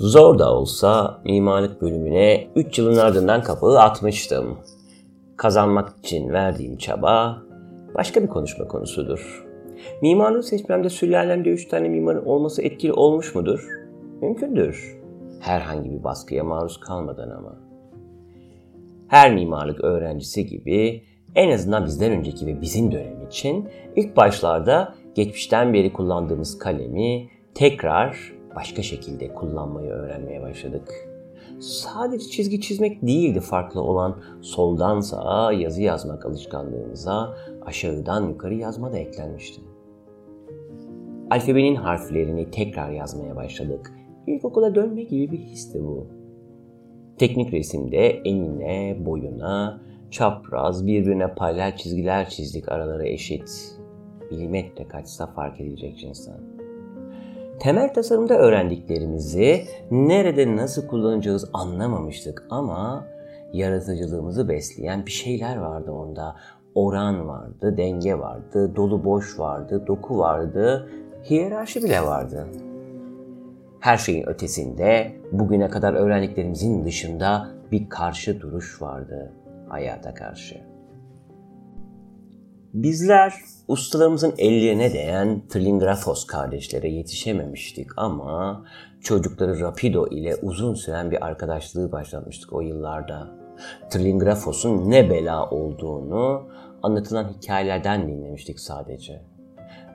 Zor da olsa mimarlık bölümüne 3 yılın ardından kapıyı atmıştım. Kazanmak için verdiğim çaba başka bir konuşma konusudur. Mimarlığı seçmemde sülalemde 3 tane mimarın olması etkili olmuş mudur? Mümkündür. Herhangi bir baskıya maruz kalmadan ama. Her mimarlık öğrencisi gibi en azından bizden önceki ve bizim dönem için ilk başlarda geçmişten beri kullandığımız kalemi tekrar başka şekilde kullanmayı öğrenmeye başladık. Sadece çizgi çizmek değildi farklı olan soldan sağa yazı yazmak alışkanlığımıza aşağıdan yukarı yazma da eklenmişti. Alfabenin harflerini tekrar yazmaya başladık. İlkokula dönme gibi bir histi bu. Teknik resimde enine, boyuna, çapraz, birbirine paralel çizgiler çizdik araları eşit. Milimetre kaçsa fark edilecek cinsten. Temel tasarımda öğrendiklerimizi nerede nasıl kullanacağız anlamamıştık ama yaratıcılığımızı besleyen bir şeyler vardı onda. Oran vardı, denge vardı, dolu boş vardı, doku vardı, hiyerarşi bile vardı. Her şeyin ötesinde bugüne kadar öğrendiklerimizin dışında bir karşı duruş vardı hayata karşı. Bizler ustalarımızın ellerine değen Tringrafos kardeşlere yetişememiştik ama çocukları Rapido ile uzun süren bir arkadaşlığı başlatmıştık o yıllarda. Tringrafos'un ne bela olduğunu anlatılan hikayelerden dinlemiştik sadece.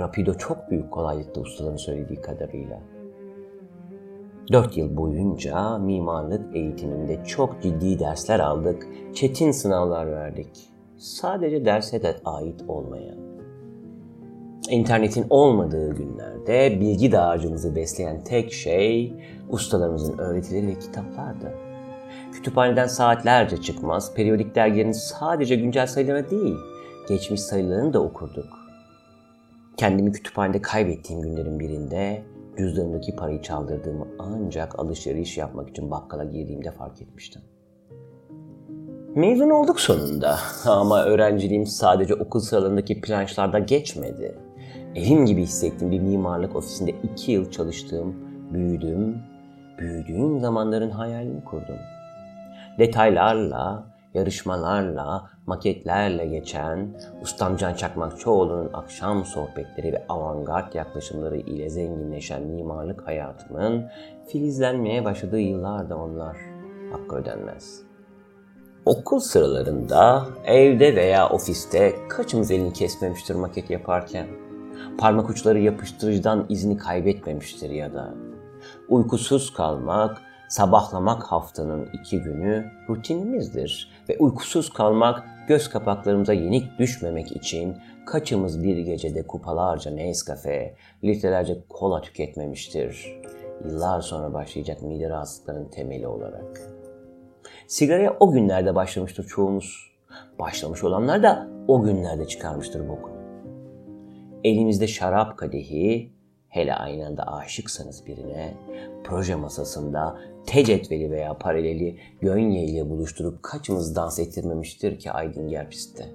Rapido çok büyük kolaylıkta ustaların söylediği kadarıyla. Dört yıl boyunca mimarlık eğitiminde çok ciddi dersler aldık, çetin sınavlar verdik. Sadece derse de ait olmayan. İnternetin olmadığı günlerde bilgi dağarcığımızı besleyen tek şey ustalarımızın öğretileri ve kitaplardı. Kütüphaneden saatlerce çıkmaz, periyodik dergilerin sadece güncel sayılarını değil, geçmiş sayılarını da okurduk. Kendimi kütüphanede kaybettiğim günlerin birinde cüzdanımdaki parayı çaldırdığımı ancak alışveriş yapmak için bakkala girdiğimde fark etmiştim. Mezun olduk sonunda ama öğrenciliğim sadece okul sıralarındaki planşlarda geçmedi. Evim gibi hissettiğim bir mimarlık ofisinde iki yıl çalıştım, büyüdüm, büyüdüğüm zamanların hayalini kurdum. Detaylarla, yarışmalarla, maketlerle geçen Ustam Can Çakmakçıoğlu'nun akşam sohbetleri ve avantgard yaklaşımları ile zenginleşen mimarlık hayatımın filizlenmeye başladığı yıllar da onlar. Hakkı ödenmez. Okul sıralarında, evde veya ofiste kaçımız elini kesmemiştir maket yaparken? Parmak uçları yapıştırıcıdan izini kaybetmemiştir ya da. Uykusuz kalmak, sabahlamak haftanın iki günü rutinimizdir ve uykusuz kalmak göz kapaklarımıza yenik düşmemek için kaçımız bir gecede kupalarca Nescafe, litrelerce kola tüketmemiştir. Yıllar sonra başlayacak mide rahatsızlıklarının temeli olarak. Sigaraya o günlerde başlamıştır çoğumuz. Başlamış olanlar da o günlerde çıkarmıştır bokunu. Elimizde şarap kadehi, hele aynı anda aşıksanız birine, proje masasında T cetveli veya paraleli gönye ile buluşturup kaçımız dans ettirmemiştir ki Aydın Gerpis'te.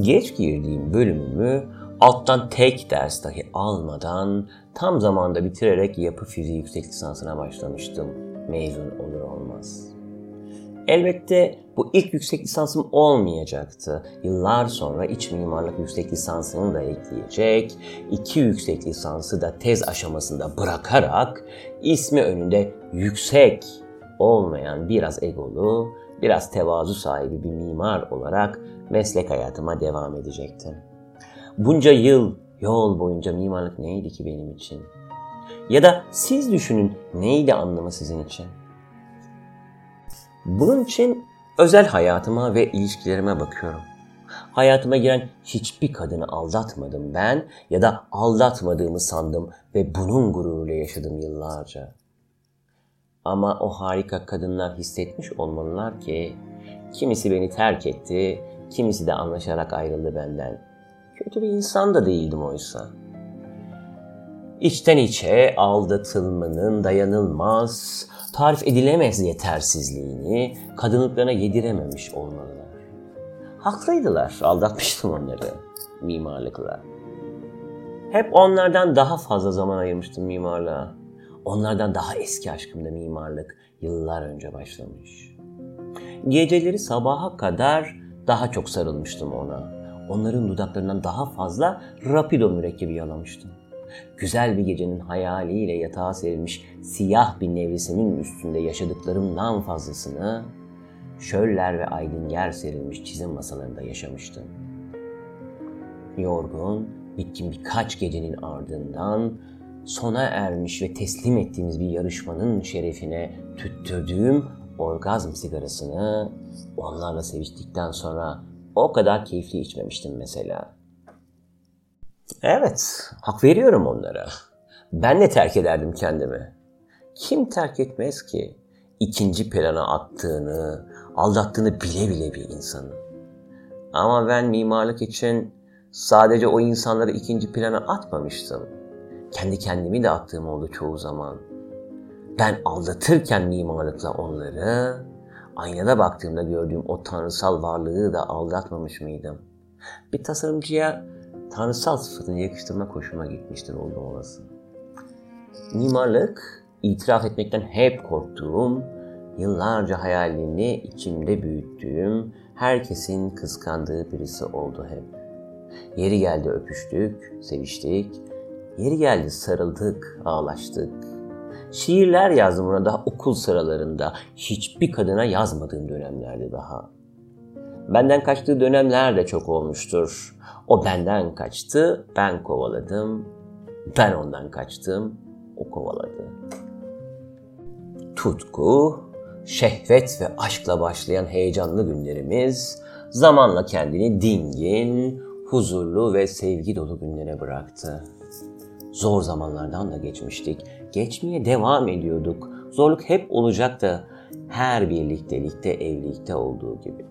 Geç girdiğim bölümümü alttan tek ders dahi almadan tam zamanda bitirerek yapı fiziği yüksek lisansına başlamıştım. Mezun olur olmaz. Elbette bu ilk yüksek lisansım olmayacaktı. Yıllar sonra iç mimarlık yüksek lisansını da ekleyecek, iki yüksek lisansı da tez aşamasında bırakarak ismi önünde yüksek olmayan biraz egolu, biraz tevazu sahibi bir mimar olarak meslek hayatıma devam edecektim. Bunca yıl yol boyunca mimarlık neydi ki benim için? Ya da siz düşünün neydi anlamı sizin için? Bunun için özel hayatıma ve ilişkilerime bakıyorum. Hayatıma giren hiçbir kadını aldatmadım ben ya da aldatmadığımı sandım ve bunun gururuyla yaşadım yıllarca. Ama o harika kadınlar hissetmiş olmalılar ki kimisi beni terk etti, kimisi de anlaşarak ayrıldı benden. Kötü bir insan da değildim oysa. İçten içe aldatılmanın dayanılmaz, tarif edilemez yetersizliğini kadınlıklarına yedirememiş olmalılar. Haklıydılar, aldatmıştım onları mimarlıkla. Hep onlardan daha fazla zaman ayırmıştım mimarlığa. Onlardan daha eski aşkımda mimarlık yıllar önce başlamış. Geceleri sabaha kadar daha çok sarılmıştım ona. Onların dudaklarından daha fazla rapido mürekkebi yalamıştım. Güzel bir gecenin hayaliyle yatağa serilmiş siyah bir nevresemin üstünde yaşadıklarımdan fazlasını şöller ve aydinger serilmiş çizim masalarında yaşamıştım. Yorgun, bitkin birkaç gecenin ardından sona ermiş ve teslim ettiğimiz bir yarışmanın şerefine tüttürdüğüm orgazm sigarasını onlarla seviştikten sonra o kadar keyifli içmemiştim mesela. Evet, hak veriyorum onlara. Ben de terk ederdim kendimi. Kim terk etmez ki ikinci plana attığını, aldattığını bile bile bir insanı. Ama ben mimarlık için sadece o insanları ikinci plana atmamıştım. Kendi kendimi de attığım oldu çoğu zaman. Ben aldatırken mimarlıkla onları, aynada baktığımda gördüğüm o tanrısal varlığı da aldatmamış mıydım? Bir tasarımcıya tanrısal sıfatını yakıştırma hoşuma gitmiştir oldum olası. Mimarlık, itiraf etmekten hep korktuğum, yıllarca hayalini içimde büyüttüğüm, herkesin kıskandığı birisi oldu hep. Yeri geldi öpüştük, seviştik. Yeri geldi sarıldık, ağlaştık. Şiirler yazdım burada okul sıralarında. Hiçbir kadına yazmadığım dönemlerde daha. Benden kaçtığı dönemler de çok olmuştur. O benden kaçtı, ben kovaladım. Ben ondan kaçtım, o kovaladı. Tutku, şehvet ve aşkla başlayan heyecanlı günlerimiz zamanla kendini dingin, huzurlu ve sevgi dolu günlere bıraktı. Zor zamanlardan da geçmiştik. Geçmeye devam ediyorduk. Zorluk hep olacaktı. Her birliktelikte, evlilikte olduğu gibi.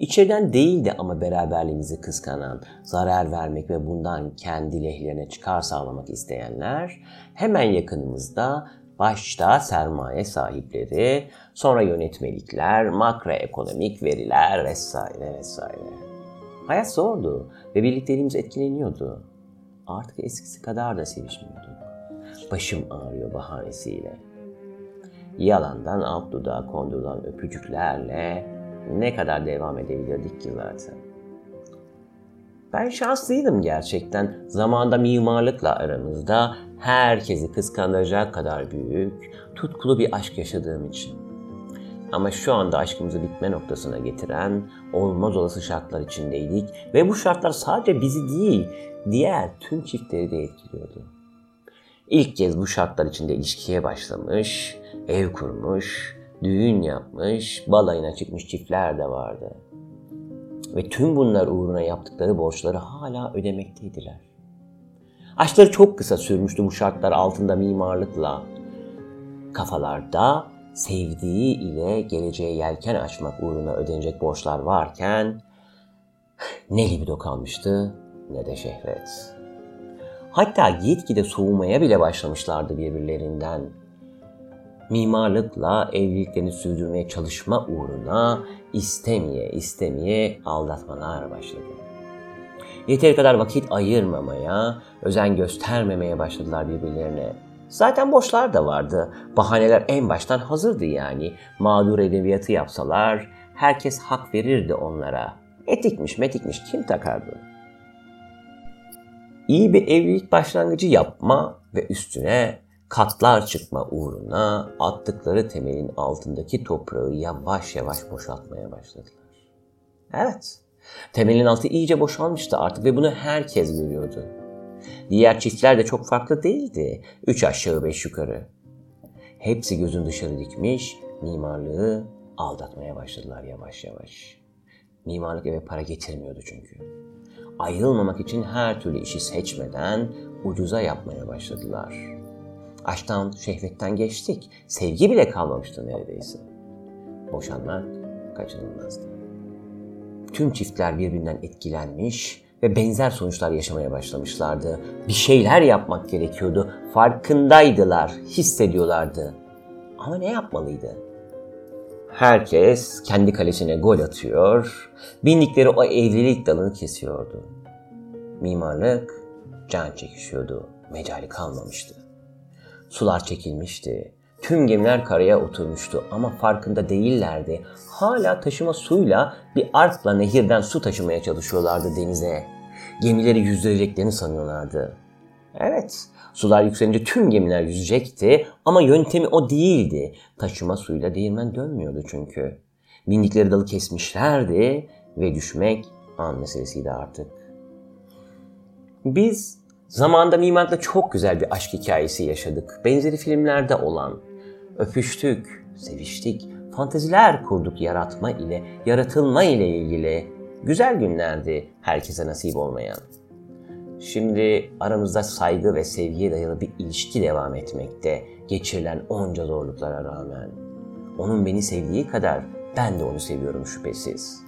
İçeriden değildi ama beraberliğimizi kıskanan, zarar vermek ve bundan kendi lehlerine çıkar sağlamak isteyenler hemen yakınımızda başta sermaye sahipleri, sonra yönetmelikler, makroekonomik veriler vesaire vesaire. Hayat zordu ve birlikteliğimiz etkileniyordu. Artık eskisi kadar da sevişmiyorduk. Başım ağrıyor bahanesiyle. Yalandan alt dudağa kondurulan öpücüklerle ne kadar devam edebilirdik zaten. Ben şanslıydım gerçekten. Zamanda mimarlıkla aramızda herkesi kıskandıracak kadar büyük, tutkulu bir aşk yaşadığım için. Ama şu anda aşkımızı bitme noktasına getiren olmaz olası şartlar içindeydik ve bu şartlar sadece bizi değil, diğer tüm çiftleri de etkiliyordu. İlk kez bu şartlar içinde ilişkiye başlamış, ev kurmuş, düğün yapmış, balayına çıkmış çiftler de vardı. Ve tüm bunlar uğruna yaptıkları borçları hala ödemekteydiler. Aşkları çok kısa sürmüştü bu şartlar altında mimarlıkla. Kafalarda sevdiği ile geleceğe yelken açmak uğruna ödenecek borçlar varken ne libido kalmıştı ne de şehvet. Hatta gitgide soğumaya bile başlamışlardı birbirlerinden. Mimarlıkla evliliklerini sürdürmeye çalışma uğruna istemeye istemeye aldatmalar başladı. Yeteri kadar vakit ayırmamaya, özen göstermemeye başladılar birbirlerine. Zaten boşlar da vardı. Bahaneler en baştan hazırdı yani. Mağdur edebiyatı yapsalar herkes hak verirdi onlara. Etikmiş metikmiş kim takardı? İyi bir evlilik başlangıcı yapma ve üstüne katlar çıkma uğruna attıkları temelin altındaki toprağı yavaş yavaş boşaltmaya başladılar. Evet, temelin altı iyice boşalmıştı artık ve bunu herkes görüyordu. Diğer çiftler de çok farklı değildi. Üç aşağı beş yukarı. Hepsi gözün dışarı dikmiş, mimarlığı aldatmaya başladılar yavaş yavaş. Mimarlık eve para getirmiyordu çünkü. Ayrılmamak için her türlü işi seçmeden ucuza yapmaya başladılar. Aşktan, şehvetten geçtik. Sevgi bile kalmamıştı neredeyse. Boşanmak kaçınılmazdı. Tüm çiftler birbirinden etkilenmiş, ve benzer sonuçlar yaşamaya başlamışlardı. Bir şeyler yapmak gerekiyordu. Farkındaydılar, hissediyorlardı. Ama ne yapmalıydı? Herkes kendi kalesine gol atıyor, bindikleri o evlilik dalını kesiyordu. Mimarlık can çekişiyordu, mecali kalmamıştı. Sular çekilmişti. Tüm gemiler karaya oturmuştu ama farkında değillerdi. Hala taşıma suyla bir arkla nehirden su taşımaya çalışıyorlardı denize. Gemileri yüzdüreceklerini sanıyorlardı. Evet, sular yükselince tüm gemiler yüzecekti ama yöntemi o değildi. Taşıma suyla değirmen dönmüyordu çünkü. Bindikleri dalı kesmişlerdi ve düşmek an meselesiydi artık. Biz zamanda mimarda çok güzel bir aşk hikayesi yaşadık. Benzeri filmlerde olan. Öpüştük, seviştik, fanteziler kurduk yaratma ile, yaratılma ile ilgili. Güzel günlerdi herkese nasip olmayan. Şimdi aramızda saygı ve sevgiye dayalı bir ilişki devam etmekte geçirilen onca zorluklara rağmen. Onun beni sevdiği kadar ben de onu seviyorum şüphesiz.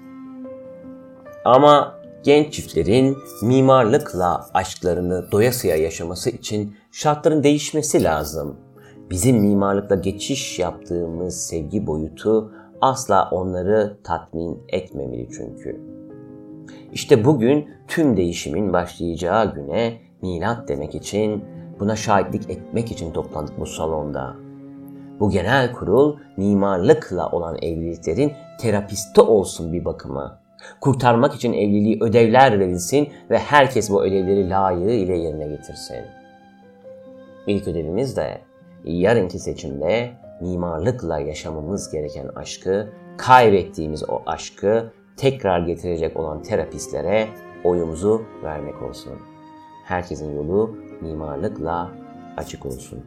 Ama genç çiftlerin mimarlıkla aşklarını doyasıya yaşaması için şartların değişmesi lazım. Bizim mimarlıkla geçiş yaptığımız sevgi boyutu asla onları tatmin etmemeli çünkü. İşte bugün tüm değişimin başlayacağı güne milat demek için, buna şahitlik etmek için toplandık bu salonda. Bu genel kurul mimarlıkla olan evliliklerin terapisti olsun bir bakıma. Kurtarmak için evliliği ödevler verilsin ve herkes bu ödevleri layığı ile yerine getirsin. İlk ödevimiz de yarınki seçimde mimarlıkla yaşamamız gereken aşkı, kaybettiğimiz o aşkı tekrar getirecek olan terapistlere oyumuzu vermek olsun. Herkesin yolu mimarlıkla açık olsun.